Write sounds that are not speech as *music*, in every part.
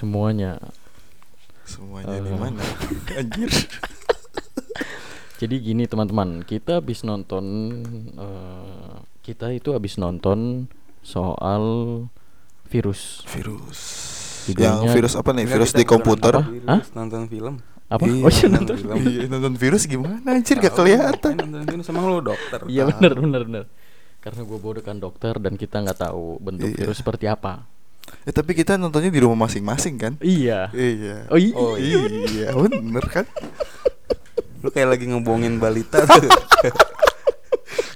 Semuanya. Semuanya di Eh. mana? *laughs* Anjir. Jadi gini teman-teman, kita habis nonton eh, kita itu habis nonton soal virus. Virus. Judulnya- Yang virus apa nih? Virus di komputer. nonton virus, Hah? Nonton film. Apa? Iya, oh iya nonton nonton. film. Iya, nonton virus gimana anjir gak kelihatan. Nonton film sama lu dokter. Iya benar benar benar. Karena gue bodoh kan dokter dan kita nggak tahu bentuk Iya. virus seperti apa. Eh, tapi kita nontonnya di rumah masing-masing kan? Iya. Iya. Oh iya. Oh, iya, *laughs* bener kan? Lu kayak lagi ngebohongin balita tuh. *laughs*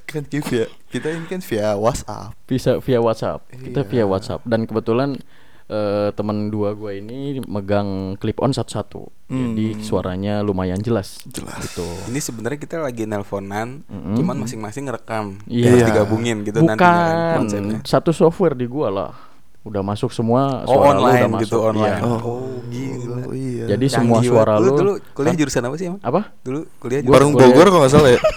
Kan kita via, kita ini kan via WhatsApp. Bisa via WhatsApp. Kita Iya. via WhatsApp dan kebetulan eh, teman dua gue ini megang clip on satu-satu. Jadi Hmm. suaranya lumayan jelas. Jelas. Gitu. Ini sebenarnya kita lagi nelponan, Mm-mm. cuman masing-masing ngerekam. Iya. Terus digabungin gitu nantinya kan Bukan konsepnya. satu software di gua lah. Udah masuk semua Oh, suara lu online udah masuk. gitu, online. Iya. Oh, gila. Oh, iya. Jadi semua Canggih suara banget. lu dulu kuliah Hah? jurusan apa sih emang? apa? Dulu kuliah jurusan kuliah- Bogor kalau nggak salah ya. *laughs*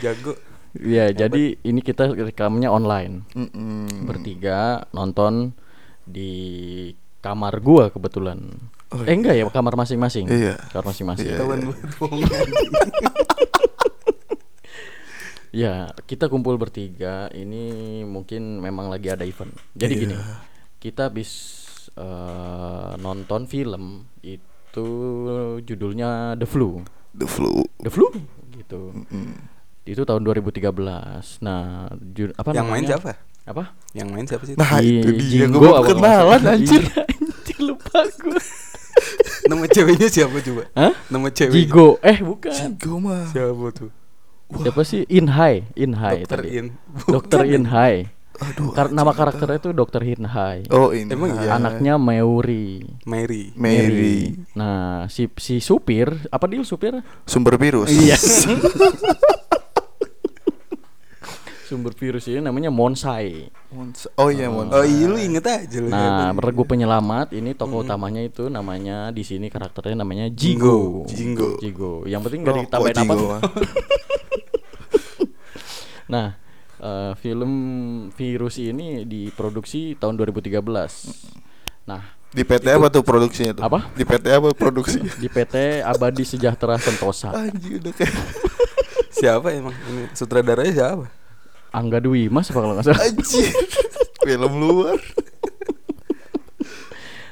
jago. Iya, jadi ini kita rekamnya online. Mm-mm. Bertiga nonton di kamar gua kebetulan. Oh, eh enggak ya, kamar masing-masing. Iya. Kamar masing-masing. Iya. Bohongan. *laughs* Ya, kita kumpul bertiga. Ini mungkin memang lagi ada event. Jadi Iya. gini, kita habis eh, nonton film itu judulnya The Flu. The flu. The Flu gitu. Mm-mm. Itu tahun 2013. Nah, ju- apa Yang main namanya? siapa? Apa? Yang main siapa sih? Nah, itu dia Jinggo gue apa kenalan anjir. Iya, anjir lupa gue. Nama ceweknya siapa coba? Hah? Nama cewek. Jigo. Eh, bukan. Jigo mah. Siapa tuh? Siapa sih? Inhai, Inhai Dokter tadi. In. *laughs* Dokter. Inhai. Aduh. Kar- nama karakternya itu Dokter Inhai. Oh, ini. Emang iya? Anaknya Meuri. Mary. Mary. Nah, si si supir, apa dia supir? Sumber virus. Iya. *laughs* Sumber virus ini namanya Monsai. Mons- Oh iya, Mon. Oh iya lu inget aja lu. Nah, regu penyelamat ini tokoh utamanya itu namanya di sini karakternya namanya Jigo. Jingo. Jigo. Yang penting gak Rokok ditambahin apa. *laughs* Nah, eh, film virus ini diproduksi tahun 2013. Nah, Di PT apa tuh produksinya tuh? Apa? Di PT apa produksi? *laughs* di PT Abadi Sejahtera Sentosa. Anjir udah kayak *laughs* Siapa emang? Ini sutradaranya siapa? Angga Dwi Mas apa kalau nggak salah. anjir. *laughs* Film luar.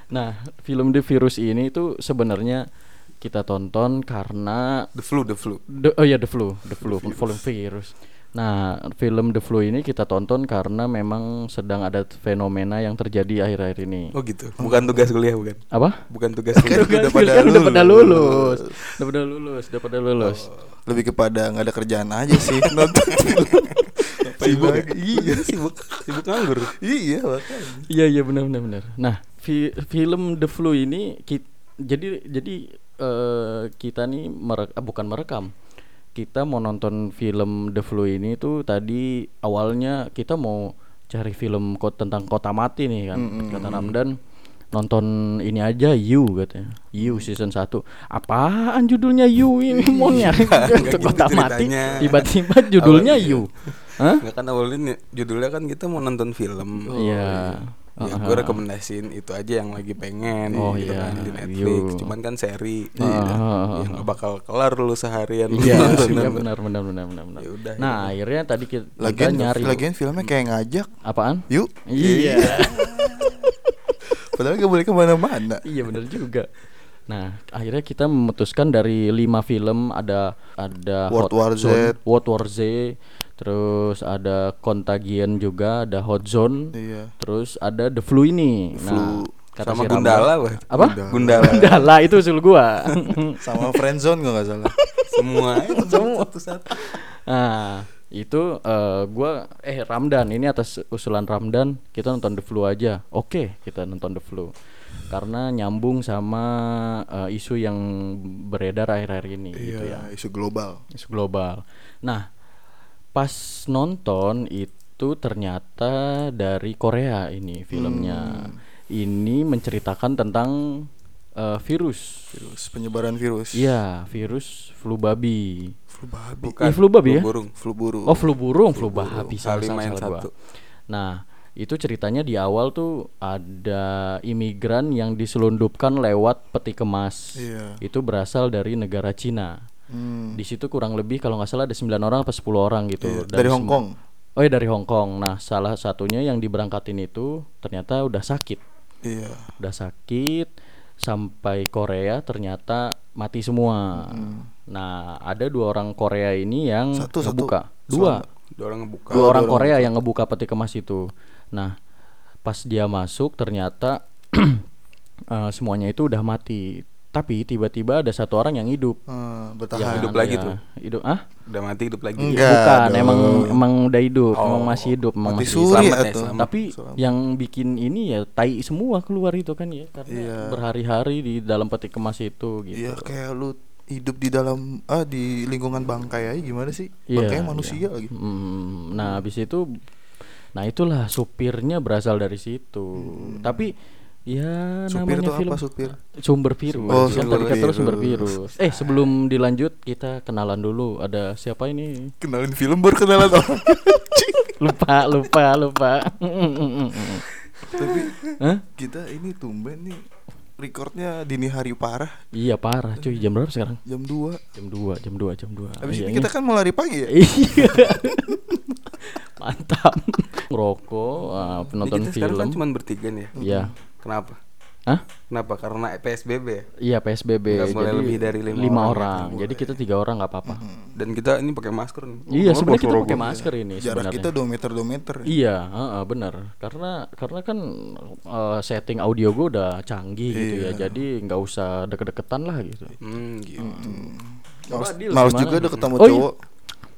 Nah, film The Virus ini tuh sebenarnya kita tonton karena The Flu, The Flu. The, oh ya The Flu, The Flu, film virus. Nah, film The Flu ini kita tonton karena memang sedang ada fenomena yang terjadi akhir-akhir ini. Oh gitu. Bukan tugas kuliah bukan? Apa? Bukan tugas kuliah. udah pada Kan udah pada lulus. lulus. Udah pada lulus, udah pada lulus. Lebih kepada nggak ada kerjaan aja sih *laughs* nonton film. Sibuk. Iya. sibuk. Sibuk nganggur. Iya makanya. Iya iya benar benar benar. Nah, fi- film The Flu ini ki- jadi jadi eh, kita nih merek, ah, bukan merekam. Kita mau nonton film The Flu ini tuh tadi awalnya kita mau cari film kok tentang kota mati nih kan. Mm-mm. Kata Ramdan nonton ini aja You katanya. You season 1. Apaan judulnya You ini *laughs* mau nyari gitu kota mati. Tiba-tiba judulnya Awalnya. You. Hah? Nggak kan awalnya judulnya kan kita mau nonton film. Iya. Ya, gue rekomendasiin itu aja yang lagi pengen Oh, gitu iya. kan di Netflix. You. Cuman kan seri Uh-huh. yang nggak bakal kelar lu seharian Iya, *laughs* iya benar benar benar benar benar. Ya udah, Nah, akhirnya tadi kita, kita Lagian nyari lagian filmnya kayak ngajak. apaan? Yuk. Iya. *laughs* Padahal gak boleh ke mana-mana. iya benar juga. Nah, akhirnya kita memutuskan dari lima film ada ada World Hot War Z. Zone, World War Z, terus ada Contagion juga, ada Hot Zone, Iya. terus ada The Flu ini. Nah, Flu. kata Sama si Ramdan- Gundala apa? Apa? Gundala. Gundala itu usul gua. *laughs* Sama friendzone gak nggak salah. *laughs* Semua semua satu-satu. Nah, itu eh, gua eh Ramdan ini atas usulan Ramdan kita nonton The Flu aja. Oke, kita nonton The Flu. Karena nyambung sama eh, isu yang beredar akhir-akhir ini gitu ya. Iya, isu global. Isu global. Nah, pas nonton itu ternyata dari Korea ini filmnya. Ini menceritakan tentang eh, virus. Virus penyebaran virus. Iya, virus flu babi. Flu babi. Bukan. Ih, flu babi ya? burung. Flu burung. Oh flu burung, flu babi Saling salah, main salah gua. satu. Nah Itu ceritanya di awal tuh ada imigran yang diselundupkan lewat peti kemas. Iya. Itu berasal dari negara Cina. Hmm. Di situ kurang lebih kalau nggak salah ada 9 orang atau 10 orang gitu. Iya, Dan Dari sem- Hong Kong. Oh ya dari Hong Kong. Nah, salah satunya yang diberangkatin itu ternyata udah sakit. Iya. Udah sakit sampai Korea ternyata mati semua. Nah, ada dua orang Korea ini yang Satu, satu. ngebuka. Dua. Dua orang ngebuka. Dua orang Korea yang ngebuka peti kemas itu. Nah, pas dia masuk ternyata *clears throat* eh, semuanya itu udah mati. Tapi tiba-tiba ada satu orang yang hidup. Hmm, Yang bertahan. hidup lagi ya, tuh. Hidup ah? Udah mati hidup lagi. Enggak. Bukan, dong. emang emang udah hidup, Oh, emang masih hidup, emang Mati masih suri selamat ya, selamat. tapi yang bikin ini ya tai semua keluar itu kan ya karena Iya. berhari-hari di dalam peti kemas itu gitu. Iya kayak lu hidup di dalam ah di lingkungan bangkai aja gimana sih? Iya, Bangkai iya. manusia lagi. Hmm, nah habis itu nah itulah supirnya berasal dari situ. Tapi ya. Supir namanya film apa supir? sumber virus. Oh, Kan sumber tadi kata sumber virus. Eh sebelum dilanjut kita kenalan dulu. Ada siapa ini? Kenalin film baru kenalan orang. *laughs* lupa, lupa, lupa. Tapi Hah? kita ini tumben nih recordnya dini hari parah Iya parah cuy. Jam berapa sekarang? jam 2 Jam 2, jam 2, jam 2. Habis Iya, ini kita kan mau lari pagi ya? Iya. *laughs* Mantap. Ngerokok, ah, Ini penonton kita sekarang kan film. cuma bertiga nih ya. Iya. Kenapa? Hah? Kenapa? Karena PSBB ya. Iya PSBB. Nggak boleh jadi lebih dari lima orang ya, orang. Jadi kita tiga orang nggak apa-apa. Dan kita ini pakai masker nih. Iya Oh, sebenarnya kita pakai masker ini Jarak sebenarnya. kita 2 meter 2 meter. Iya, heeh, benar. Karena karena kan eh, setting audio gue udah canggih gitu ya. Iya. Jadi nggak usah deket-deketan lah gitu. Hmm, gitu. Males, Dil, males juga udah ketemu Oh, iya. cowok.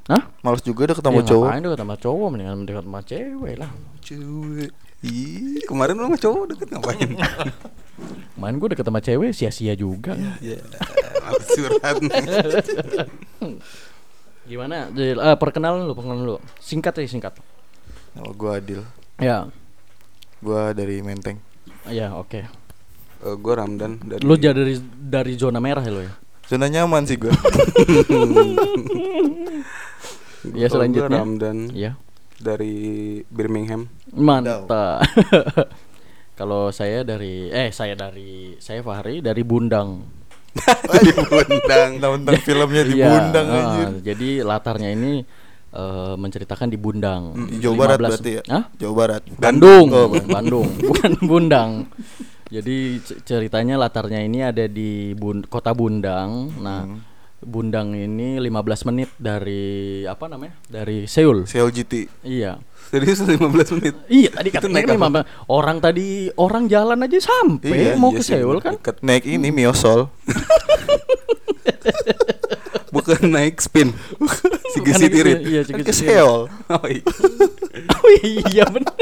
Hah? Males juga udah ketemu ya, cowok. Ngapain deket sama cowok mendingan mendekat sama cewek lah. Cewek. Ih, kemarin lu sama cowok deket ngapain? *laughs* Main gue deket sama cewek sia-sia juga. Iya. Surat. Gimana? Jadi, eh, perkenalan lu, perkenalan lu. Singkat aja singkat. Nama gua Adil. Ya, Gua dari Menteng. ya oke. Eh, gue Ramdan dari Lu jadi dari dari zona merah ya lo ya? Zona nyaman sih gua. *laughs* *laughs* Ya Kalau gua selanjutnya. Ramdan Iya. Dari Birmingham. Mantap. *laughs* Kalau saya dari eh saya dari saya Fahri dari Bundang. *laughs* di Bundang. Nonton filmnya di Iya, Bundang anjir. Jadi latarnya ini eh, menceritakan di Bundang. Di Jawa Barat 15 berarti ya? Hah? Jawa Barat. Bandung, Oh, Bandung, *laughs* bukan Bundang. Jadi ceritanya latarnya ini ada di Bun- kota Bundang. Nah, Hmm. Bundang ini 15 menit dari apa namanya? Dari Seoul. Seoul GT. Iya. Serius 15 menit. Iya, tadi katanya naik kan apa? 15 orang tadi orang jalan aja sampai Iya, mau Iya ke sih, Seoul kan. Deket. Naik ini Miosol. *laughs* Bukan naik spin. Si Bukan Gisi itu, Tirit. Iya, Kan ke. Seoul. *laughs* Oh, iya. Oh iya benar.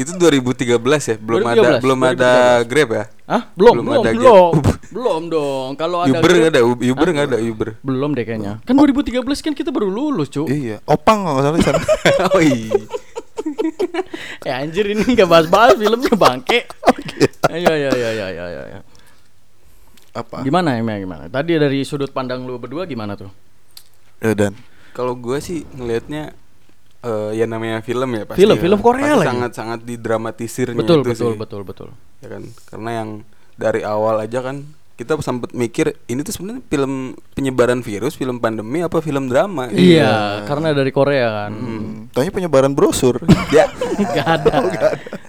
Itu 2013 ya, belum ada 2013, belum ada Grab ya? Hah? Belum, Belum belum, ada belum. Grab. *laughs* belum dong. Kalau ada Uber Grab- nggak ada, Uber nggak ada Uber. Belum deh kayaknya. Kan 2013 kan kita baru lulus, Cuk. Iya, Opang kalau nggak salah di sana. oh iya. Eh anjir ini enggak bahas-bahas filmnya bangke. Ayo ayo ayo ayo ayo ayo. Apa? Gimana emang gimana? Tadi dari sudut pandang lu berdua gimana tuh? Ya dan Kalau gue sih ngelihatnya eh ya namanya film ya pasti. Film, ya. film Korea Pasti lagi. Sangat-sangat didramatisirnya Betul itu betul sih. betul betul. Ya kan? Karena yang dari awal aja kan kita sempat mikir ini tuh sebenarnya film penyebaran virus, film pandemi apa film drama? Iya, karena dari Korea kan. hmm, tanya penyebaran brosur. ya. *laughs* Gak ada.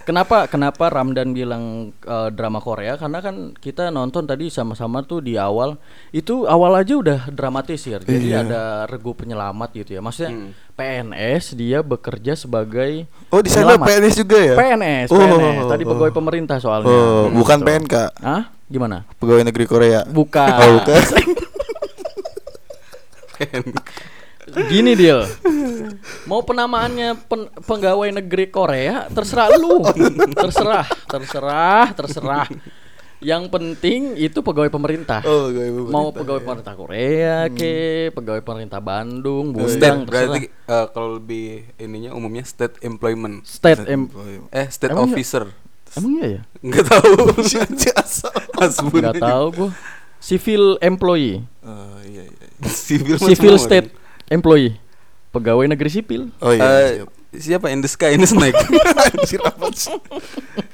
Kenapa kenapa Ramdan bilang eh, drama Korea? Karena kan kita nonton tadi sama-sama tuh di awal itu awal aja udah dramatis ya. Jadi Iya. ada regu penyelamat gitu ya. Maksudnya Hmm. PNS dia bekerja sebagai Oh, di sana. PNS juga ya? PNS, Oh, PNS. oh, Tadi oh. pegawai pemerintah soalnya. Oh, bukan Gitu. PNK, Hah? Gimana? pegawai negeri Korea. Bukan. Oh, bukan. *laughs* *laughs* Gini deal. Mau penamaannya pen- pegawai negeri Korea terserah lu. terserah, terserah, terserah. Yang penting itu pegawai pemerintah. Oh, pegawai pemerintah, Mau pegawai pemerintah Korea ke, pegawai pemerintah Bandung, State Bundang, berarti terserah. eh, kalau lebih ininya umumnya state employment. State em Eh, state Emang nggak- officer. Emang iya ya? Enggak tahu. *laughs* Enggak tahu gua. Civil employee, Oh, iya iya. Civil, civil state employee. pegawai negeri sipil. Oh iya, Eh, siap. Siapa in the sky ini snake Anjir apa sih?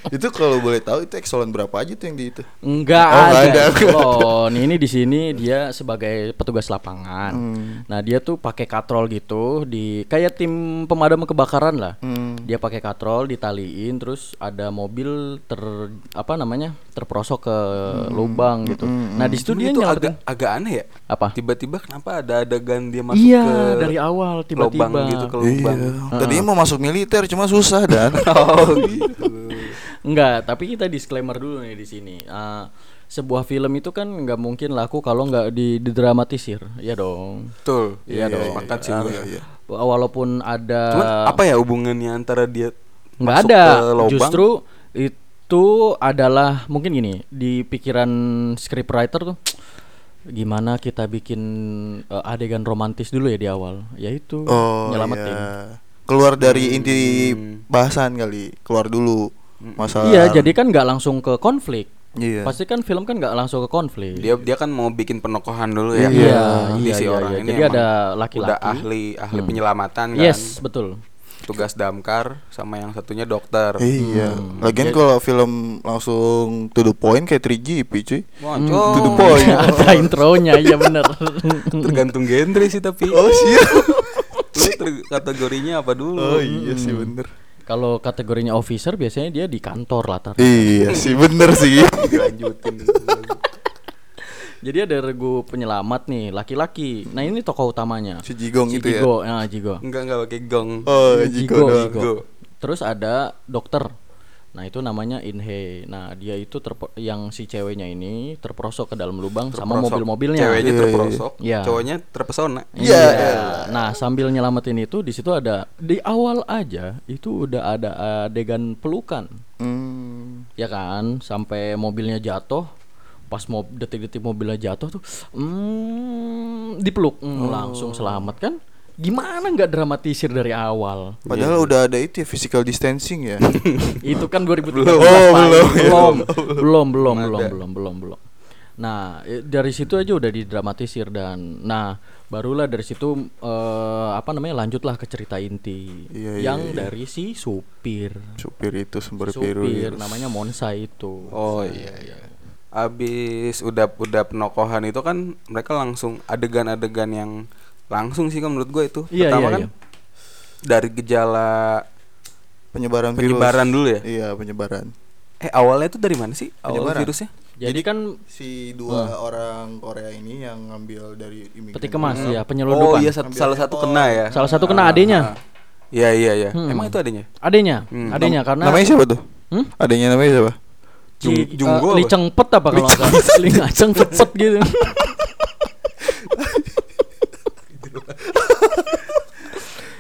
itu kalau boleh tahu itu ekselon berapa aja tuh yang di itu? Enggak Oh, ada. ada. *laughs* Loh, ini di sini dia sebagai petugas lapangan. Hmm. Nah, dia tuh pakai katrol gitu di kayak tim pemadam kebakaran lah. Hmm. Dia pakai katrol ditaliin terus ada mobil ter apa namanya? terperosok ke lubang gitu. Nah, di situ dia itu nyelamatin agak agak aneh ya apa? tiba-tiba kenapa ada adegan dia masuk Iya, ke dari awal tiba-tiba. lubang gitu ke lubang Iya. Tadinya mau masuk militer cuma susah dan. *laughs* oh gitu Enggak, tapi kita disclaimer dulu nih di sini. Ah, sebuah film itu kan nggak mungkin laku kalau nggak di- didramatisir, ya dong. betul Iya dong. sepakat sih Ah, gue. iya. Walaupun ada cuman apa ya hubungannya antara dia nggak ada, justru itu adalah mungkin gini di pikiran scriptwriter tuh gimana kita bikin eh, adegan romantis dulu ya di awal, yaitu Oh nyelamatin. iya. Keluar dari inti bahasan kali, keluar dulu masalah. Iya, jadi kan nggak langsung ke konflik. Iya. Pasti kan film kan nggak langsung ke konflik. dia dia kan mau bikin penokohan dulu ya Iya, Ini iya, si iya, orang iya. ini Jadi ada laki-laki. udah ahli ahli penyelamatan kan Yes, betul. tugas damkar sama yang satunya dokter Iya. Hmm. Lagian kalau film langsung to the point kayak 3GP cuy. Hmm. To the point. *laughs* ada intronya, iya bener. *laughs* tergantung genre sih tapi Oh siap. *laughs* Lu kategorinya apa dulu Oh iya sih bener. Kalau kategorinya officer biasanya dia di kantor latar. Iya sih bener sih. dilanjutin Jadi ada regu penyelamat nih, laki-laki. Nah, ini tokoh utamanya. Si Jigong Si itu ya. Jigo, ya, Jigo. enggak enggak pakai gong Oh Jigo, Jigo doang. Jigo. Jigo. Terus ada dokter. Nah, itu namanya Inhe. Nah, dia itu terpo- yang si ceweknya ini terperosok ke dalam lubang sama Terperosok. mobil-mobilnya. ceweknya iya, terperosok iya. cowoknya terpesona Iya. Nah, sambil nyelamatin itu di situ ada di awal aja itu udah ada adegan pelukan. Hmm. Ya kan, sampai mobilnya jatuh. Pas mau detik-detik mobilnya jatuh tuh hmm, dipeluk Hmm, Oh. langsung selamat kan? Gimana nggak dramatisir dari awal? Padahal udah ada itu ya physical distancing ya. *laughs* itu kan 2013 Oh, Pak. belum, ya. belum, belum, belum, Belum belum, ada. belum, belum, belum. Nah, dari situ aja udah didramatisir dan nah barulah dari situ eh, apa namanya lanjutlah ke cerita inti Iya, iya, yang iya. dari si supir. Supir itu sumber supir virus. namanya Monsa itu. oh iya iya abis udah udah penokohan itu kan mereka langsung adegan-adegan yang langsung sih kan menurut gue itu Iya, pertama iya, kan iya. dari gejala Penyebaran virus. penyebaran dulu ya Iya penyebaran. eh awalnya itu dari mana sih awal Penyebaran. virusnya Jadi, kan Si dua orang Korea ini yang ngambil dari imigran. peti kemas ya oh penyeludupan. iya satu, salah satu kena ya Salah satu kena adenya. iya iya iya Hmm. emang itu adanya Adenya, Hmm. adenya karena Namanya siapa tuh? Hmm? Adanya namanya siapa? Ci, Jung- Junggo eh, apa? Li Cengpet apa kalau nggak salah? Li Ngaceng cepet gitu. *laughs*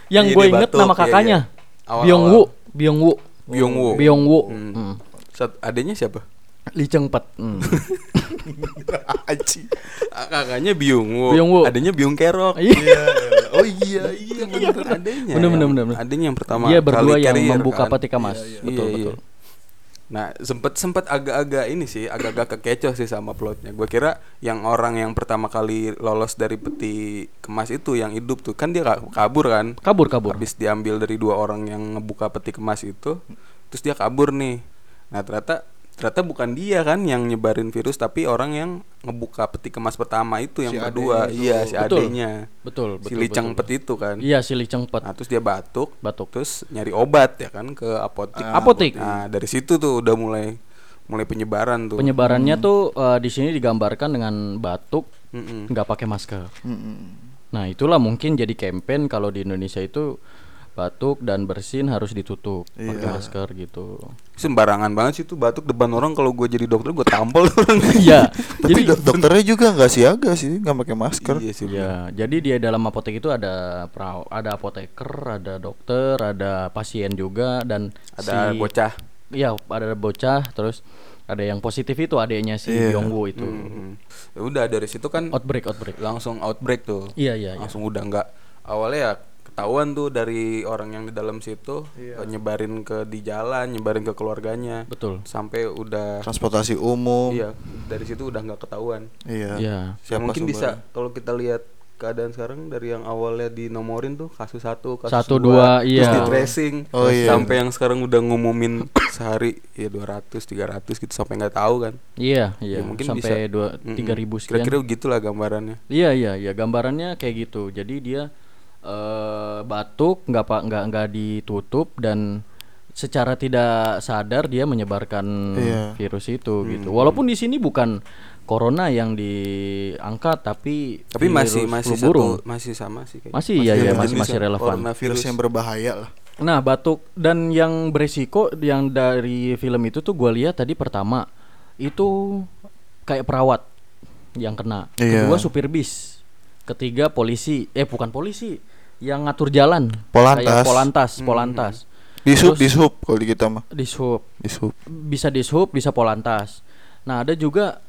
Yang Iya, gue inget batuk, nama iya, kakaknya, iya. Awal-awal. Byungwoo, Byungwoo, Byungwoo. Byungwoo, Hmm. Hmm. Sat- adanya siapa Li Cengpet. Hmm. *laughs* Aci. Ah, kakaknya Byungwoo Byungwoo. adanya Byung Kerok Iya. Oh iya iya bener. adanya Bener, bener, yang- bener, adanya yang pertama Dia berdua yang membuka kan. peti kemas. Iya, Betul iya. betul. Nah, sempet sempet agak-agak ini sih, agak-agak kekecoh sih sama plotnya. Gue kira yang orang yang pertama kali lolos dari peti kemas itu yang hidup tuh kan dia ka- kabur kan. Kabur kabur. Habis diambil dari dua orang yang ngebuka peti kemas itu, terus dia kabur nih. Nah, ternyata ternyata bukan dia kan yang nyebarin virus tapi orang yang ngebuka peti kemas pertama itu yang Si kedua. adenya itu. Iya, si Betul. adenya. Betul Si betul. Li betul, Changpet betul. itu kan. Iya si Li Cengpet. Nah, terus dia batuk, Batuk. terus nyari obat ya kan ke apotik. Ah, Apotik. Nah, dari situ tuh udah mulai mulai penyebaran tuh. Penyebarannya tuh eh, di sini digambarkan dengan batuk, nggak pakai masker. Mm-mm. Nah itulah mungkin jadi campaign kalau di Indonesia itu batuk dan bersin harus ditutup pakai Iya. masker gitu. Sembarangan banget sih tuh batuk depan orang kalau gue jadi dokter gue tampol orang. *laughs* Iya. Tapi jadi dok- dokternya juga nggak siaga sih, nggak pakai masker. Iya sih. ya, jadi dia dalam apotek itu ada pra- ada apoteker, ada dokter, ada pasien juga dan Ada si- bocah. Iya, ada bocah terus ada yang positif itu adiknya si. Byungwoo itu. Mm-mm. Ya udah dari situ kan Outbreak, outbreak. langsung outbreak tuh. Iya, iya, iya. Langsung udah nggak awalnya ya ketahuan tuh dari orang yang di dalam situ Iya. nyebarin ke di jalan, nyebarin ke keluarganya. Betul. Sampai udah Transportasi umum. iya dari situ udah nggak ketahuan. Iya. Iya. Ya, mungkin bisa sumbernya? kalau kita lihat keadaan sekarang dari yang awalnya dinomorin tuh kasus satu, kasus Satu, dua, terus iya. di tracing, Oh, iya. sampai yang sekarang udah ngumumin *coughs* sehari ya 200, 300 gitu sampai nggak tahu kan. Iya, iya. Ya, mungkin sampai bisa. dua tiga ribu sekian. Kira-kira gitulah gambarannya. Iya iya iya gambarannya kayak gitu. Jadi dia eh batuk nggak pak nggak nggak ditutup dan secara tidak sadar dia menyebarkan Iya. virus itu gitu. Walaupun di sini bukan corona yang diangkat tapi Tapi masih virus masih satu masih sama sih kayaknya. Masih, iya, iya, masih- jenis masih yang relevan. Coronavirus Virus yang berbahaya lah. Nah batuk dan yang beresiko yang dari film itu tuh gue lihat tadi pertama itu kayak perawat yang kena. Iya. Kedua supir bis. Ketiga polisi. Eh bukan polisi, yang ngatur jalan. Polantas. Kayak polantas, polantas. Di sub, Terus- di sub kalau di kita mah. Di sub. Di sub. Bisa di sub, bisa polantas. Nah ada juga.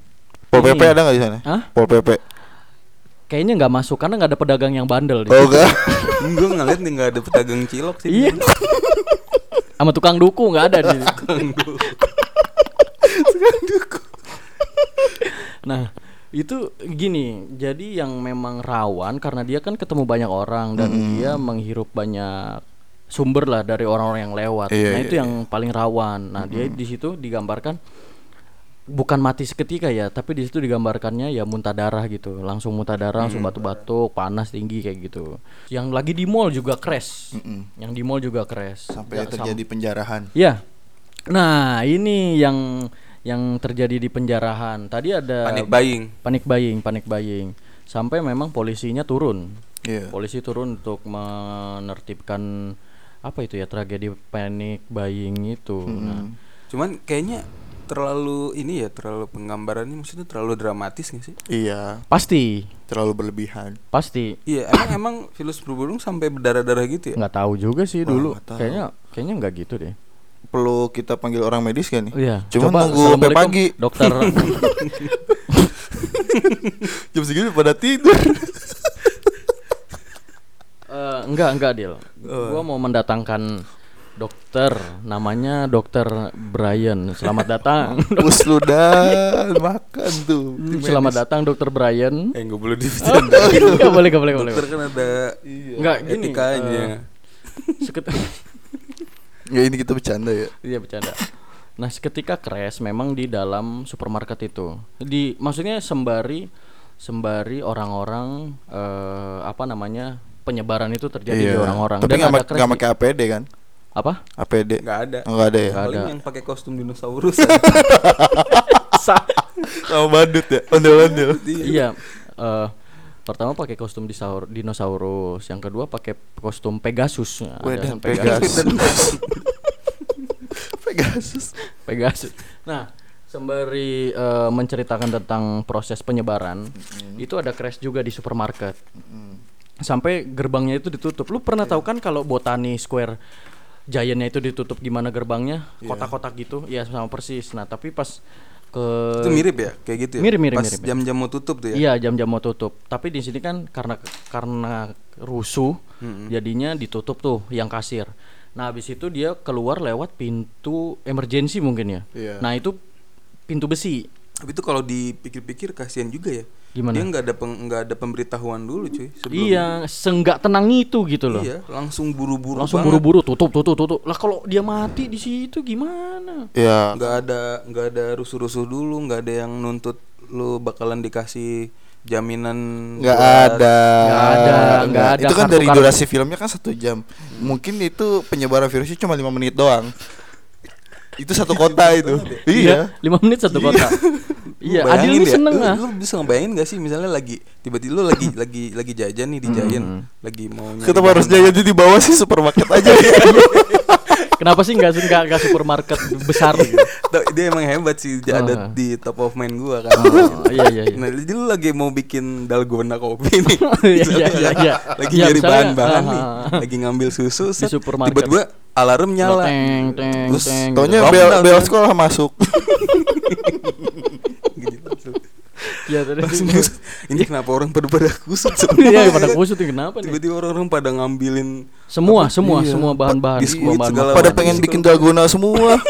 Pol ini. PP ada nggak di sana? Hah? Pol PP. Kayaknya nggak masuk karena nggak ada pedagang yang bandel. di Oh enggak. *laughs* gue ngeliat nih nggak ada pedagang cilok sih. Iya. Sama tukang duku nggak ada di. Nah, itu gini. Jadi yang memang rawan karena dia kan ketemu banyak orang dan dia menghirup banyak sumber lah dari orang-orang yang lewat. Iya, nah, iya, itu yang paling rawan. Nah, dia di situ digambarkan bukan mati seketika ya, tapi di situ digambarkannya ya muntah darah gitu. Langsung muntah darah, langsung batuk-batuk, panas tinggi kayak gitu. Yang lagi di mall juga crash. Mm-mm. Yang di mall juga crash. Sampai Ya, sam- terjadi penjarahan. Ya. Nah, ini yang yang terjadi di penjarahan. Tadi ada Panik buying. panik buying, panik buying. Sampai memang polisinya turun. Iya. Polisi turun untuk menertibkan apa itu ya tragedi panik buying itu. Nah, Cuman kayaknya terlalu ini ya terlalu penggambarannya maksudnya terlalu dramatis gak sih? Iya, pasti, terlalu berlebihan. pasti Iya, emang emang virus flu burung sampai berdarah-darah gitu ya? nggak tahu juga sih Wah, dulu. Kayaknya kayaknya nggak gitu deh. Perlu kita panggil orang medis kan nih? Iya. Cuma Coba, nunggu sampai pagi. Dokter. *laughs* Jam segini pada tidur. *laughs* Eh, enggak enggak deal. Oh. Gua mau mendatangkan dokter namanya dokter Brian. Selamat *laughs* datang. Bus lu dah makan tuh. Hmm, Selamat datang dokter Brian. Eh nggak boleh Oh, dibicarain. Enggak boleh, enggak boleh, enggak Dokter boleh. kan ada Enggak gini. etikanya. eh, seket- Ya ini kita bercanda ya. Iya bercanda. Nah, seketika crash memang di dalam supermarket itu. Di maksudnya sembari sembari orang-orang eh, apa namanya? penyebaran itu terjadi di orang-orang Iya. Tapi nggak mak- pakai APD kan? apa? APD. Nggak ada. Oh, nggak ada ya. Paling ada. yang pakai kostum dinosaurus. *laughs* Sa- Sama badut ya. Ondel-ondel. iya. eh, pertama pakai kostum disaur, dinosaurus, yang kedua pakai kostum Pegasus. Nah, Gue ada dan Pegasus. Pegasus. *laughs* Pegasus. Pegasus. Nah, sembari eh, menceritakan tentang proses penyebaran, itu ada crash juga di supermarket. Sampai gerbangnya itu ditutup. Lu pernah tahu kan kalau Botani Square Giantnya itu ditutup gimana gerbangnya? Kotak-kotak gitu. Iya, sama persis. Nah, tapi pas ke itu mirip ya kayak gitu ya. Mirip, mirip, Pas mirip, jam-jam mau tutup tuh ya. Iya jam-jam mau tutup. Tapi di sini kan karena karena rusuh, jadinya ditutup tuh yang kasir. Nah habis itu dia keluar lewat pintu emergency mungkin ya. Iya. Nah itu pintu besi. Tapi itu kalau dipikir-pikir kasihan juga ya. Gimana? Dia nggak ada peng- nggak ada pemberitahuan dulu cuy. sebelum- Iya, senggak tenang itu gitu loh. Iya, langsung buru-buru. Langsung buru-buru tutup tutup tutup. Lah kalau dia mati di situ gimana? Ya. nggak ada nggak ada rusuh-rusuh dulu nggak ada yang nuntut lu bakalan dikasih jaminan Nggak ada. Nggak ada, nggak ada Itu kan dari durasi filmnya kan satu jam. Mungkin itu penyebaran virusnya cuma lima menit doang. itu satu kota itu. Iya. Lima menit satu kota. Iya, Lu Adil ini ya, seneng lu, ah. lu bisa ngebayangin gak sih misalnya lagi tiba-tiba lu lagi lagi lagi jajan nih di Giant lagi mau nyari Kita harus jajan di bawah sih supermarket *laughs* aja. Kenapa sih nggak nggak nggak supermarket besar gitu? Tuh, dia emang hebat sih dia Ah. ada di top of mind gua kan Oh, iya iya iya. Nah, jadi lu lagi mau bikin dalgona kopi nih. *laughs* Iya, iya, iya, iya. Lagi Iya, nyari bahan-bahan ah, nih. ah. Lagi ngambil susu set, supermarket. Tiba-tiba alarm nyala. Teng teng Terus teng. Taunya gitu. bel bel sekolah masuk. *laughs* Iya tadi. Langsung kusut. Ini kenapa orang pada pada kusut *laughs* Iya pada kusut ini kenapa nih? Tiba-tiba orang-orang pada ngambilin Semua semua Iya. semua bahan-bahan Biskuit semua bahan segala Pada pengen bikin dalgona semua. *laughs*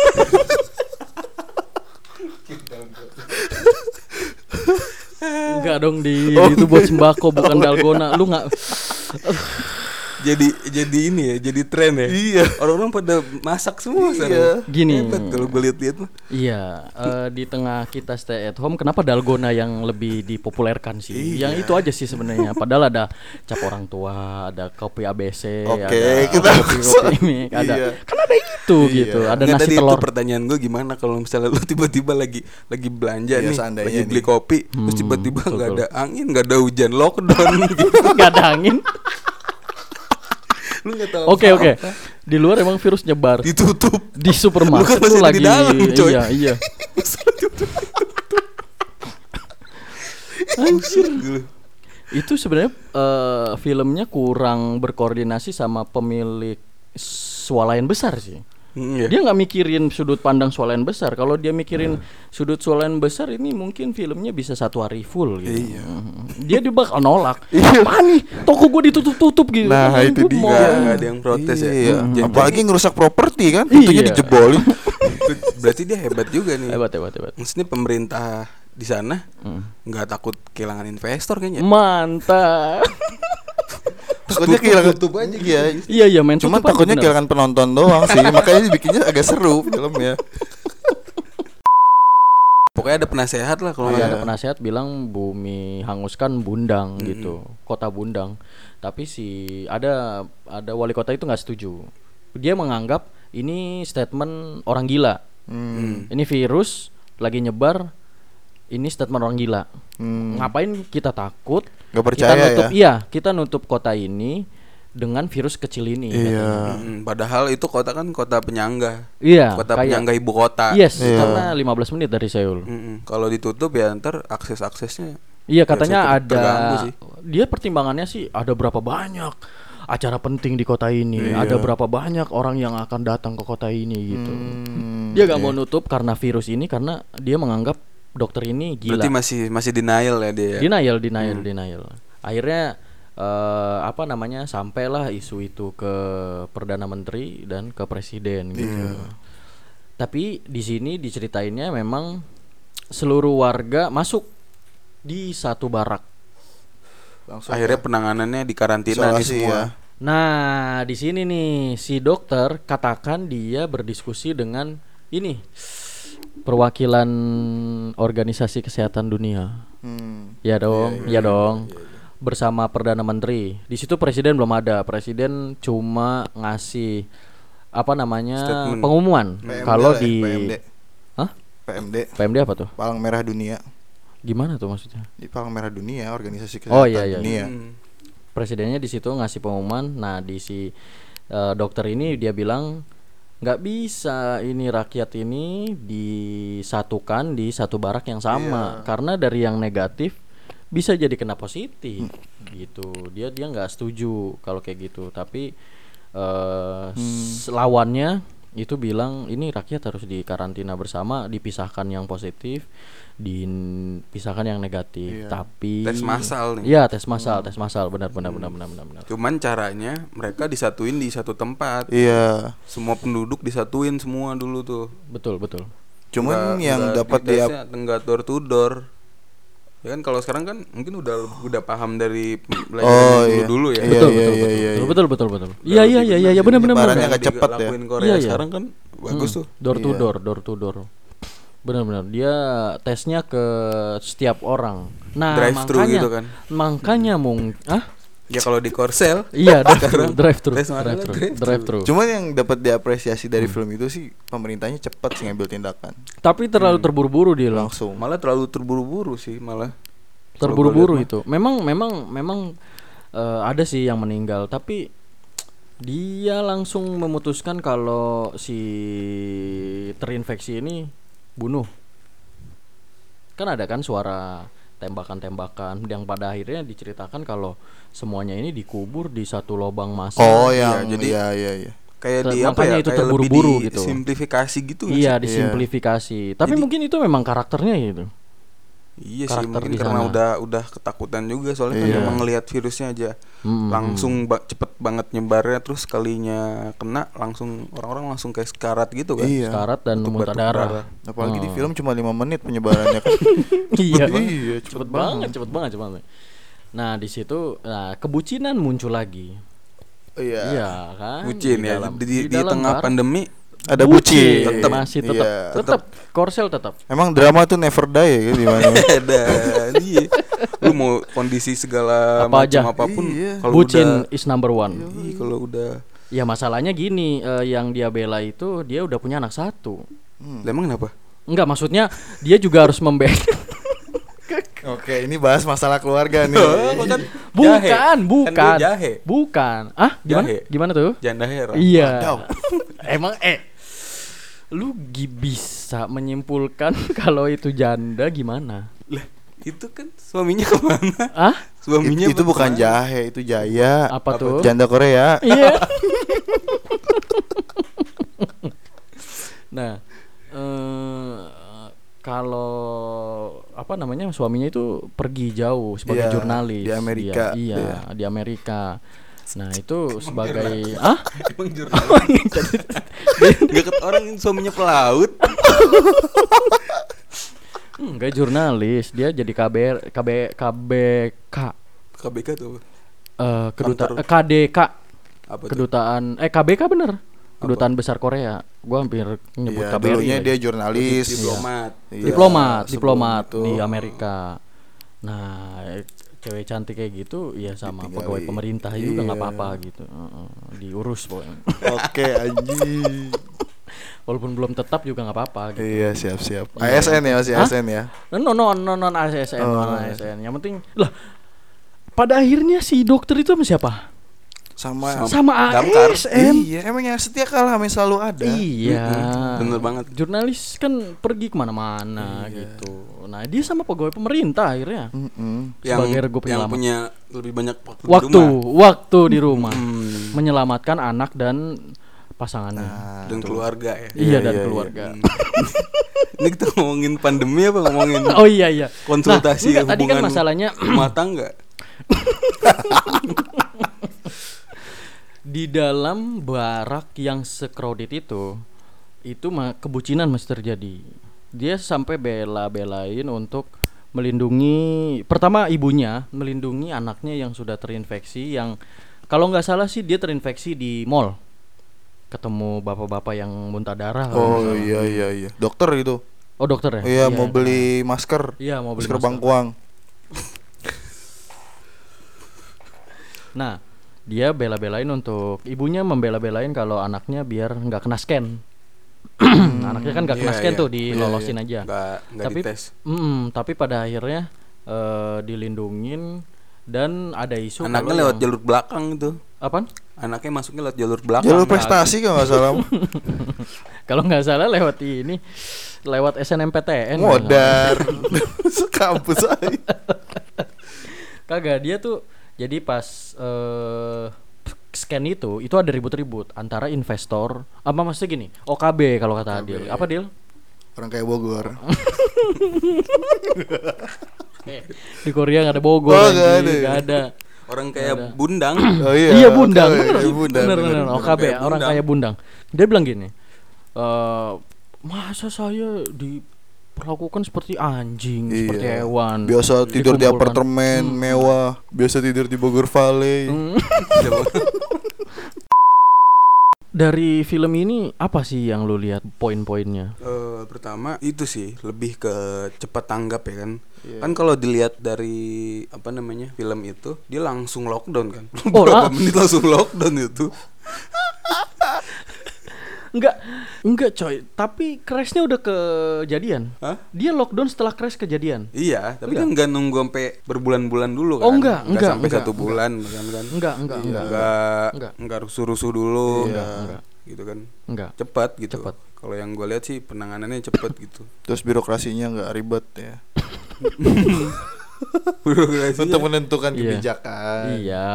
Enggak dong di itu buat sembako bukan dalgona. Lu nggak *laughs* jadi jadi ini ya jadi tren ya Iya. orang-orang pada masak semua Iya. sekarang. Gini. Kalau gue lihat-lihat Iya, eh, di tengah kita stay at home, kenapa dalgona yang lebih dipopulerkan sih? Iya. Yang itu aja sih sebenarnya. Padahal ada cap orang tua, ada kopi ABC, Oke, ada kita kopi kopi mie, *laughs* ada Iya. kan ada itu Iya. gitu, ada Nggak, nasi tadi telur. itu pertanyaan gue gimana kalau misalnya lu *laughs* tiba-tiba lagi lagi belanja Iya, nih, seandainya lagi beli nih. kopi, terus Hmm, tiba-tiba betul, nggak ada angin, nggak ada hujan, lockdown *laughs* gitu. Nggak ada angin. Lu nggak tahu. Oke oke. Di luar emang virus nyebar. Ditutup. Di supermarket Lu kan lagi di dalam, coy. iya *laughs* iya. Gitu. Itu sebenarnya eh, filmnya kurang berkoordinasi sama pemilik swalayan besar sih. Hmm, iya. Dia nggak mikirin sudut pandang swalayan besar. Kalau dia mikirin sudut swalayan besar ini mungkin filmnya bisa satu hari full gitu. Iya. Mhm. Dia dia bakal nolak. Iya. Apaan nih? Toko gue ditutup-tutup gitu. Nah, Kan itu dia. mau- Nggak, nggak ada yang protes ya. Iya. Hmm. Apalagi ngerusak properti kan, pintunya Iya. dijebolin. *laughs* Berarti dia hebat juga nih. Hebat hebat hebat. Maksudnya pemerintah di sana Hmm. nggak takut kehilangan investor kayaknya. Mantap. *laughs* Takutnya kehilangan tutup aja gitu. Iya. iya iya main Cuman takutnya bener. kehilangan penonton doang sih, *laughs* makanya dibikinnya agak seru filmnya. Pokoknya ada penasehat lah kalau Iya, nggak ada ada. penasehat bilang bumi hanguskan Bundang Hmm. gitu, kota Bundang. Tapi si ada ada wali kota itu nggak setuju. Dia menganggap ini statement orang gila. Hmm. Ini virus lagi nyebar. Ini statement orang gila. Hmm. Ngapain kita takut? Gak kita percaya nutup, ya. Iya, kita nutup kota ini dengan virus kecil ini. Iya. Mm, padahal itu kota kan kota penyangga. Iya. kota kayak- penyangga ibu kota. Yes, Iya. karena 15 menit dari Seoul. Mm-mm. Kalau ditutup ya ntar akses aksesnya. Iya katanya cukup ada sih. dia pertimbangannya sih ada berapa banyak acara penting di kota ini, Iya. ada berapa banyak orang yang akan datang ke kota ini gitu. Hmm, Dia gak iya. mau nutup karena virus ini karena dia menganggap dokter ini gila. Berarti masih masih denial ya dia. ya? Denial, denial, Hmm. denial. Akhirnya eh, apa namanya sampailah isu itu ke perdana menteri dan ke presiden gitu. Iya. Tapi di sini diceritainnya memang seluruh warga masuk di satu barak. Langsung Akhirnya penanganannya di karantina nih semua. ya. Nah, di sini nih si dokter katakan dia berdiskusi dengan ini perwakilan organisasi kesehatan dunia. Hmm. Ya dong, ya dong. Bersama perdana menteri. Di situ presiden belum ada. Presiden cuma ngasih apa namanya Statement. pengumuman PMD kalau ya, di PMD. Hah? PMD PMD apa tuh? Palang Merah Dunia. Gimana tuh maksudnya? Di Palang Merah Dunia, organisasi kesehatan Oh, iya, iya. dunia. Hmm. presidennya di situ ngasih pengumuman. Nah di si eh, dokter ini dia bilang nggak bisa ini rakyat ini disatukan di satu barak yang sama karena dari yang negatif bisa jadi kena positif gitu. Dia dia nggak setuju kalau kayak gitu. Tapi eh s- lawannya itu bilang ini rakyat harus dikarantina bersama, dipisahkan yang positif, dipisahkan yang negatif. Iya. Tapi Tes massal nih. Iya, tes massal, tes massal, benar benar benar benar benar benar. Cuman caranya mereka disatuin di satu tempat. Iya. Semua penduduk disatuin semua dulu tuh. Betul, betul. Cuman Nggak- yang dapat di dia tesnya nggak door to door. Ya kan kalau sekarang kan mungkin udah udah paham dari pembelajaran Oh, yang iya. dulu-dulu ya. Iya, betul, iya, betul, iya, betul, iya, betul, iya. betul, betul, betul. Iya, iya, iya, iya, iya, benar, benar, benar. agak cepet ya. Lakuin Korea Iya, iya. sekarang kan bagus Hmm, tuh. Door to Iya. door, door to door. Benar-benar dia tesnya ke setiap orang. Nah, Drive-thru makanya, gitu kan. Makanya mung, ah? Ya kalau di Korsel Iya, *laughs* drive thru, drive thru, drive thru, drive thru. Cuman yang dapat diapresiasi dari Hmm. film itu sih pemerintahnya cepat sih ngambil tindakan. Tapi terlalu terburu-buru dia. Langsung. malah terlalu terburu-buru sih malah. Terburu-buru itu. Memang memang memang eh, ada sih yang meninggal, tapi dia langsung memutuskan kalau si terinfeksi ini bunuh. Kan ada kan suara tembakan-tembakan yang pada akhirnya diceritakan kalau semuanya ini dikubur di satu lubang masa. Oh, Iya, yang jadi- iya iya iya. kayak di apa ya itu terburu-buru gitu. simplifikasi gitu Iya, disimplifikasi. Tapi Jadi- mungkin itu memang karakternya gitu. Iya sih mungkin di karena sana. udah udah ketakutan juga soalnya Iya. kan ngelihat virusnya aja Mm-mm. langsung ba- cepet banget nyebarnya terus kalinya kena langsung orang-orang langsung kayak sekarat gitu kan. Iya. Sekarat dan muntah darah. darah. Apalagi di Oh. film cuma lima menit penyebarannya kan. *laughs* iya, Iya, cepet, cepet banget, banget. cepet banget, cepet banget. Nah di situ, nah kebucinan muncul lagi. Iya. Iya kan? Bucin Di ya dalam- di, di, di dalam tengah bar, pandemi Ada bucin. Tetep. masih tetap, Iya. tetap, korsel tetap. Emang drama tuh never die ya di mana? *laughs* ada iya. Lu mau kondisi segala Apa aja. macam apa pun Iya. kalau Bucin udah is number one. Iya, kalau udah Ya masalahnya gini, eh, yang dia bela itu dia udah punya anak satu. Hmm. Emang kenapa? Enggak, maksudnya dia juga harus membela. *laughs* Oke, ini bahas masalah keluarga nih. *laughs* kan bukan, Kan bukan, dia jahe. bukan. Ah, gimana? Jahe. Gimana tuh? Janda heran. Iya. *laughs* Emang eh lu gi- bisa menyimpulkan *laughs* kalau itu janda gimana? Lah, itu kan suaminya ke mana? Ah? Suaminya It- itu bukan jahe, itu jaya. Apa tuh? Janda Korea. Iya. nah, eh kalau apa namanya suaminya itu pergi jauh sebagai Iya, jurnalis di Amerika. Dia- iya, Iya. di Amerika. Nah, itu sebagai ah Emang jurnalis. Gak *laughs* *laughs* *laughs* ket orang ini suaminya pelaut. enggak jurnalis, dia jadi KBR KB KBK KBK tuh. eh kedutaan Kantor. eh, KDK Apa tuh? kedutaan eh KBK bener kedutaan besar Korea gua hampir nyebut Iya, KBRI dulunya lagi. dia jurnalis. Diplomat. Iya, diplomat sebelum diplomat itu. di Amerika nah cewek cantik kayak gitu ya sama Ditinggalin. pegawai pemerintah juga nggak Iya. apa-apa gitu Heeh, diurus pokoknya Oke, anjing. *laughs* walaupun belum tetap juga nggak apa-apa gitu Iya, siap-siap. Iya. ASN ya, masih Hah? ASN ya. no no no non ASN Oh, non iya. ASN yang penting lah pada akhirnya si dokter itu sama siapa Sama sama Damkar. ASN Iya, emang yang setia kalah yang selalu ada. Iya, Mm-mm, bener banget. Jurnalis kan pergi ke mana-mana Iya. gitu. Nah dia sama pegawai pemerintah akhirnya. Mm-mm. Yang, Sebagai regu yang punya lebih banyak waktu, di Waktu, rumah. waktu di rumah, Hmm, menyelamatkan anak dan pasangannya. Nah, dan tuh. keluarga ya. iya iya, dan iya, keluarga. Hmm. *laughs* Ini kita ngomongin pandemi apa ngomongin *laughs* Oh iya iya. konsultasi Nah, enggak, tadi kan hubungan masalahnya rumah tangga? *laughs* di dalam barak yang secrowded itu itu mah kebucinan masih terjadi. Dia sampai bela-belain untuk melindungi pertama ibunya, melindungi anaknya yang sudah terinfeksi yang kalau nggak salah sih dia terinfeksi di mall. Ketemu bapak-bapak yang muntah darah. Oh salah. iya iya iya. Dokter itu. Oh dokter ya? Iya, mau beli masker. Iya mau beli Masker masker. bangkuang. Nah, dia bela-belain untuk ibunya membela-belain kalau anaknya biar nggak kena scan. Nah, anaknya kan nggak kena Iya, scan iya. tuh, dilolosin aja. Nggak nggak Tapi, dites. mm, tapi pada akhirnya eh, dilindungin dan ada isu Anaknya kalau lewat yang- jalur belakang itu. apaan? Anaknya masuknya lewat jalur belakang. Jalur prestasi kalau nggak salah. *laughs* Kalau nggak salah lewat ini, lewat SNMPTN. Modar. *laughs* Sekampus aja. Kagak dia tuh jadi pas eh scan itu itu ada ribut-ribut antara investor apa maksudnya gini OKB kalau kata Adil apa Dil Orang kayak Bogor. Eh, *laughs* di Korea nggak ada Bogor Oh, nggak ada. nggak ada Orang kayak Bundang. Oh iya. iya bundang oke, bener iya, bundang, bener bener. bener OKB Kayak orang bundang. kayak bundang dia bilang gini eh masa saya diperlakukan seperti anjing seperti Iya. hewan Biasa tidur di apartemen mewah, biasa tidur di Bogor Valley. Hmm. *laughs* dari film ini apa sih yang lu lihat poin-poinnya Eh, pertama itu sih lebih ke cepat tanggap ya kan. Iya. Kan kalau dilihat dari apa namanya film itu dia langsung lockdown kan. Oh, *laughs* Berapa lah. menit langsung lockdown itu. *laughs* Enggak, enggak coy. Tapi crashnya udah kejadian. Hah? Dia lockdown setelah crash kejadian. Iya, tapi kan nggak nunggu sampai berbulan-bulan dulu kan. Oh, enggak, enggak, sampai enggak, satu bulan kan kan. Enggak, enggak, Enggak enggak, enggak Enggak. enggak rusuh-rusuh dulu. Enggak, enggak. Gitu kan. enggak. Cepat gitu. Cepat. Kalau yang gue lihat sih penanganannya cepet gitu. *laughs* Terus birokrasinya nggak ribet ya. *laughs* Birokrasinya Untuk menentukan Iya. kebijakan. Iya.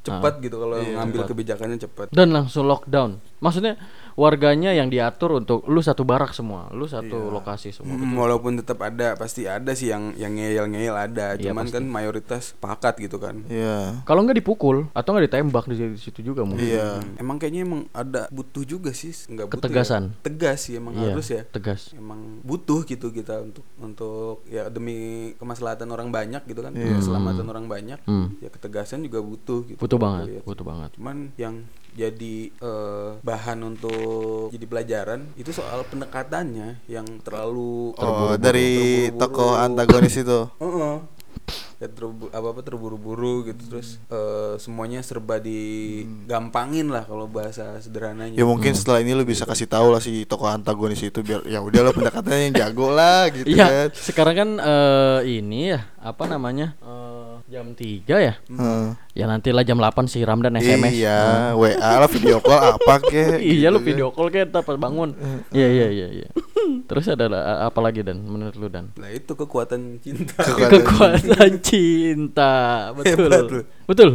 cepat gitu kalau Iya, ngambil cepat. kebijakannya cepat. Dan langsung lockdown. Maksudnya warganya yang diatur untuk lu satu barak semua, lu satu lokasi semua. Hmm, walaupun tetap ada pasti ada sih yang yang ngeyel-ngeyel ada, Iya, cuman kan mayoritas pakat gitu kan. Iya. Kalau nggak dipukul atau nggak ditembak di situ juga mungkin. Iya. Hmm, Emang kayaknya emang ada butuh juga sih, nggak butuh Ketegasan. ya. Tegas sih emang Iya, harus ya. tegas. Emang butuh gitu kita untuk untuk ya demi kemaslahatan orang banyak gitu kan, Iya. keselamatan orang banyak. Hmm. Ya ketegasan juga butuh gitu. Butuh banget, lihat. butuh banget. Cuman yang jadi eh, bahan untuk jadi pelajaran itu soal pendekatannya yang terlalu Oh, terburu-buru, dari tokoh antagonis itu. Heeh. Ya terbu- apa apa terburu-buru gitu terus eh, semuanya serba digampangin lah kalau bahasa sederhananya. Ya mungkin setelah ini lu bisa kasih tahu lah si tokoh antagonis itu biar ya udah lo pendekatannya yang jago lah gitu Iya, kan. sekarang kan eh, ini ya, apa namanya? Eh, jam 3 ya. Heeh. Ya nantilah jam 8 siram dan SMS. Iya, WA lah video call apa kek. *laughs* iya lu gitu kan. video call kayak pas bangun. Iya iya iya iya. Terus ada apa lagi dan menurut lu dan? Nah, itu kekuatan cinta. Kekuatan Kekuatan cinta, *laughs* betul. Hebat lu. betul.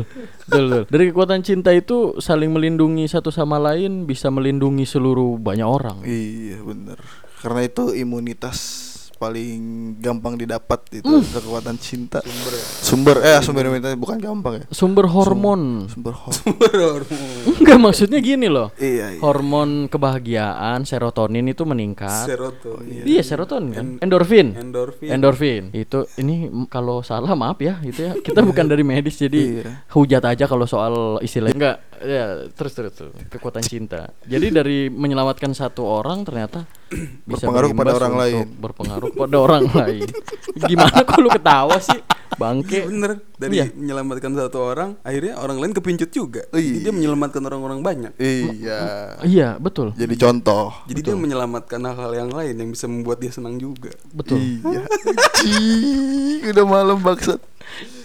Betul, betul. Dari kekuatan cinta itu saling melindungi satu sama lain bisa melindungi seluruh banyak orang. Iya bener Karena itu imunitas paling gampang didapat itu Hmm. kekuatan cinta. Sumber. Sumber eh sumber imunitas bukan gampang ya. Sumber hormon. Sumber hormon. Enggak maksudnya gini loh. iya, iya. Hormon kebahagiaan serotonin itu meningkat. Serotonin. Iya serotonin kan. Endorfin. Endorfin. Endorfin. Itu ini kalau salah maaf ya itu ya. Kita *laughs* bukan dari medis jadi Iya. hujat aja kalau soal istilah enggak ya terus terus terus. kekuatan cinta. Jadi dari menyelamatkan satu orang ternyata *clears throat* Berpengaruh kepada berimbas orang lain. Berpengaruh kepada orang lain. *laughs* Gimana kok lu ketawa sih? Bangke. bener dari Iya. menyelamatkan satu orang akhirnya orang lain kepincut juga. Oh, Jadi iya. dia menyelamatkan orang-orang banyak. Iya. Iya, betul. Jadi contoh. Jadi dia menyelamatkan hal-hal yang lain yang bisa membuat dia senang juga. Betul. Iya. *laughs* Cii, udah malam bangsat.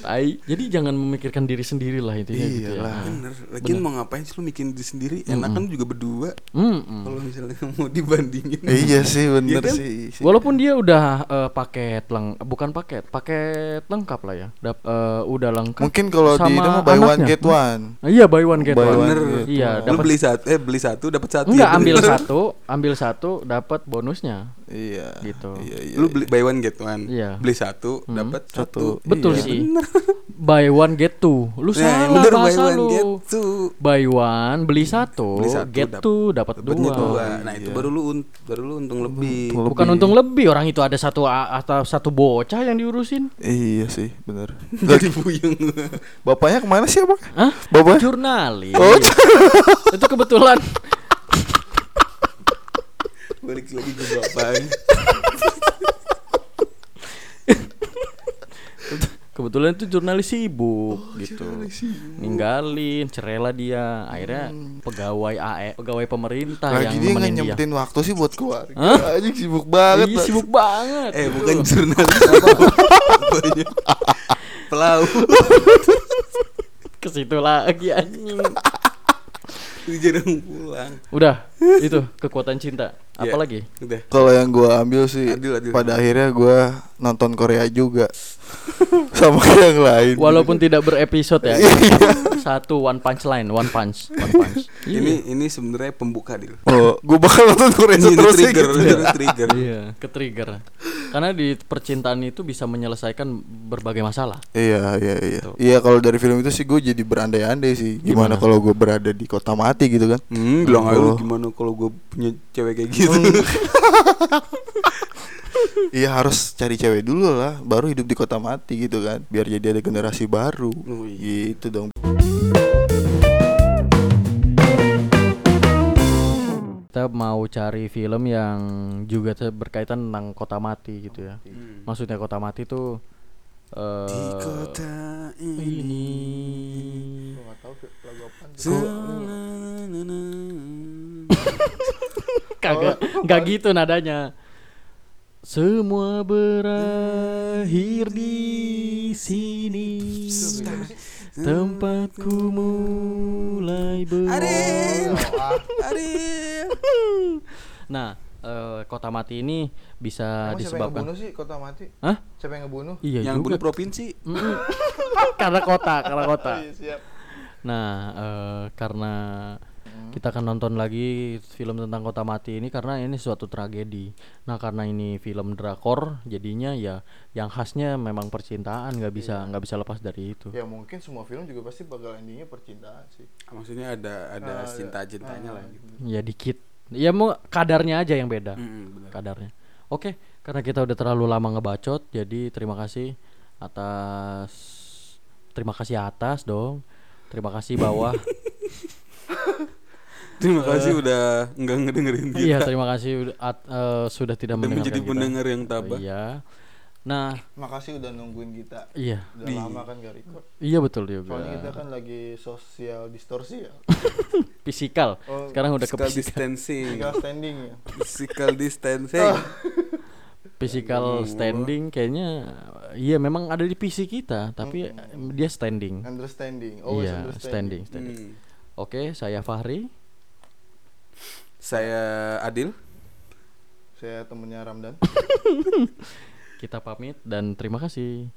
Tai. Jadi jangan memikirkan diri sendiri lah itu ya gitu ya. Ah. Bener. Lagian mau ngapain sih lu mikirin diri sendiri? Enak kan juga berdua. Mm-mm. Kalau misalnya *laughs* mau dibandingin. Iya sih bener Iya kan? sih. sih. Walaupun dia udah eh, paket leng bukan paket, paket lengkap lah ya. Dap, eh, udah lengkap. Mungkin kalau di sama itu mah buy one get one. Ah, iya buy one get Buy one. one Bener. Iya, Lu dapat beli satu eh beli satu dapat satu. Enggak, ya, ambil bener. *laughs* satu, ambil satu dapat bonusnya. Iya. Gitu. Iya, iya. Lu beli buy one get one. Iya. Beli satu dapat Satu. satu. Betul Iya, sih. *laughs* Buy one get two. Lu Nah, salah bener, buy bahasa one lu. get two. Buy one beli satu, Beli satu, get dap- two dapat dua. dua. Nah, itu baru lu un- baru lu untung lebih. Untung Bukan lebih. untung lebih orang itu ada satu a- atau satu bocah yang diurusin. Iya sih, bener. *laughs* Jadi puyeng. Bapaknya ke mana sih abang? Hah? Bapak? Jurnalis. Oh, *laughs* itu kebetulan Balik lagi ke bapaknya. *laughs* kebetulan itu jurnalis sibuk gitu ninggalin cerela dia akhirnya pegawai AE pegawai pemerintah lagi yang dia nggak dia nyempetin waktu sih buat keluarga. Hah? Anjing sibuk banget. Iya, Pak. sibuk banget Eh, Gitu. bukan jurnalis. *laughs* *laughs* Pelaut. ke situ lagi anjing jarang pulang. udah itu kekuatan cinta apalagi Udah. Kalau yang gua ambil sih Adil, adil. pada akhirnya gua nonton Korea juga *laughs* sama yang lain. walaupun tidak berepisode ya Iya. satu one punch line one punch one punch Ini ini sebenarnya pembuka deal. oh, gua bakal nonton Korea Ini terus sih trigger, gitu. ini trigger. iya ke trigger karena di percintaan itu bisa menyelesaikan berbagai masalah Iya iya iya. Tuh. Iya kalau dari film itu sih gue jadi berandai-andai sih. Gimana, Gimana? kalau gue berada di kota mati gitu kan? Hmm, bilang aja Oh. gimana kalau gue punya cewek kayak gitu. *laughs* Iya harus cari cewek dulu lah, baru hidup di kota mati gitu kan, biar jadi ada generasi baru. Oh, iya. Gitu dong. kita mau cari film yang juga berkaitan tentang kota mati gitu ya Hmm. maksudnya kota mati tuh eh Di kota ini. ini *laughs* *laughs* kagak nggak gitu nadanya semua berakhir di sini tempatku mulai Adil. ber Adil. nah eh, kota mati ini bisa Emang siapa yang disebabkan ngebunuh sih kota mati? Hah? Siapa yang ngebunuh? iya Yang bunuh provinsi. *laughs* Karena kota karena kota *laughs* Iya, siap. Nah, eh, karena kita akan nonton lagi film tentang kota mati ini karena ini suatu tragedi. Nah, karena ini film drakor, jadinya ya yang khasnya memang percintaan, nggak bisa nggak bisa lepas dari itu. Ya mungkin semua film juga pasti bakal endingnya percintaan sih. Maksudnya ada ada Ah, cinta cintanya lah gitu. Ya dikit. Ya mau kadarnya aja yang beda. Bener. Kadarnya. Oke, karena kita udah terlalu lama ngebacot, jadi terima kasih atas terima kasih atas dong. Terima kasih bawah. *laughs* Terima kasih udah nggak ngedengerin kita. iya, terima kasih udah at- eh, sudah tidak Udah mendengarkan menjadi kita. pendengar yang tabah. Iya. Nah, Makasih udah nungguin kita. iya. Udah lama kan gak record. Iya betul juga. Soalnya kita kan lagi sosial distorsi ya. *laughs* Fisikal. Oh, Sekarang udah ke Physical distancing. Tinggal standing ya. Physical *laughs* distancing. Physical standing kayaknya iya memang ada di PC kita, tapi dia standing. Understanding. Always Iya, understanding. standing, standing. Hmm. Oke, saya Fahri. Saya Adil. Saya temennya Ramdan. Kita pamit dan terima kasih.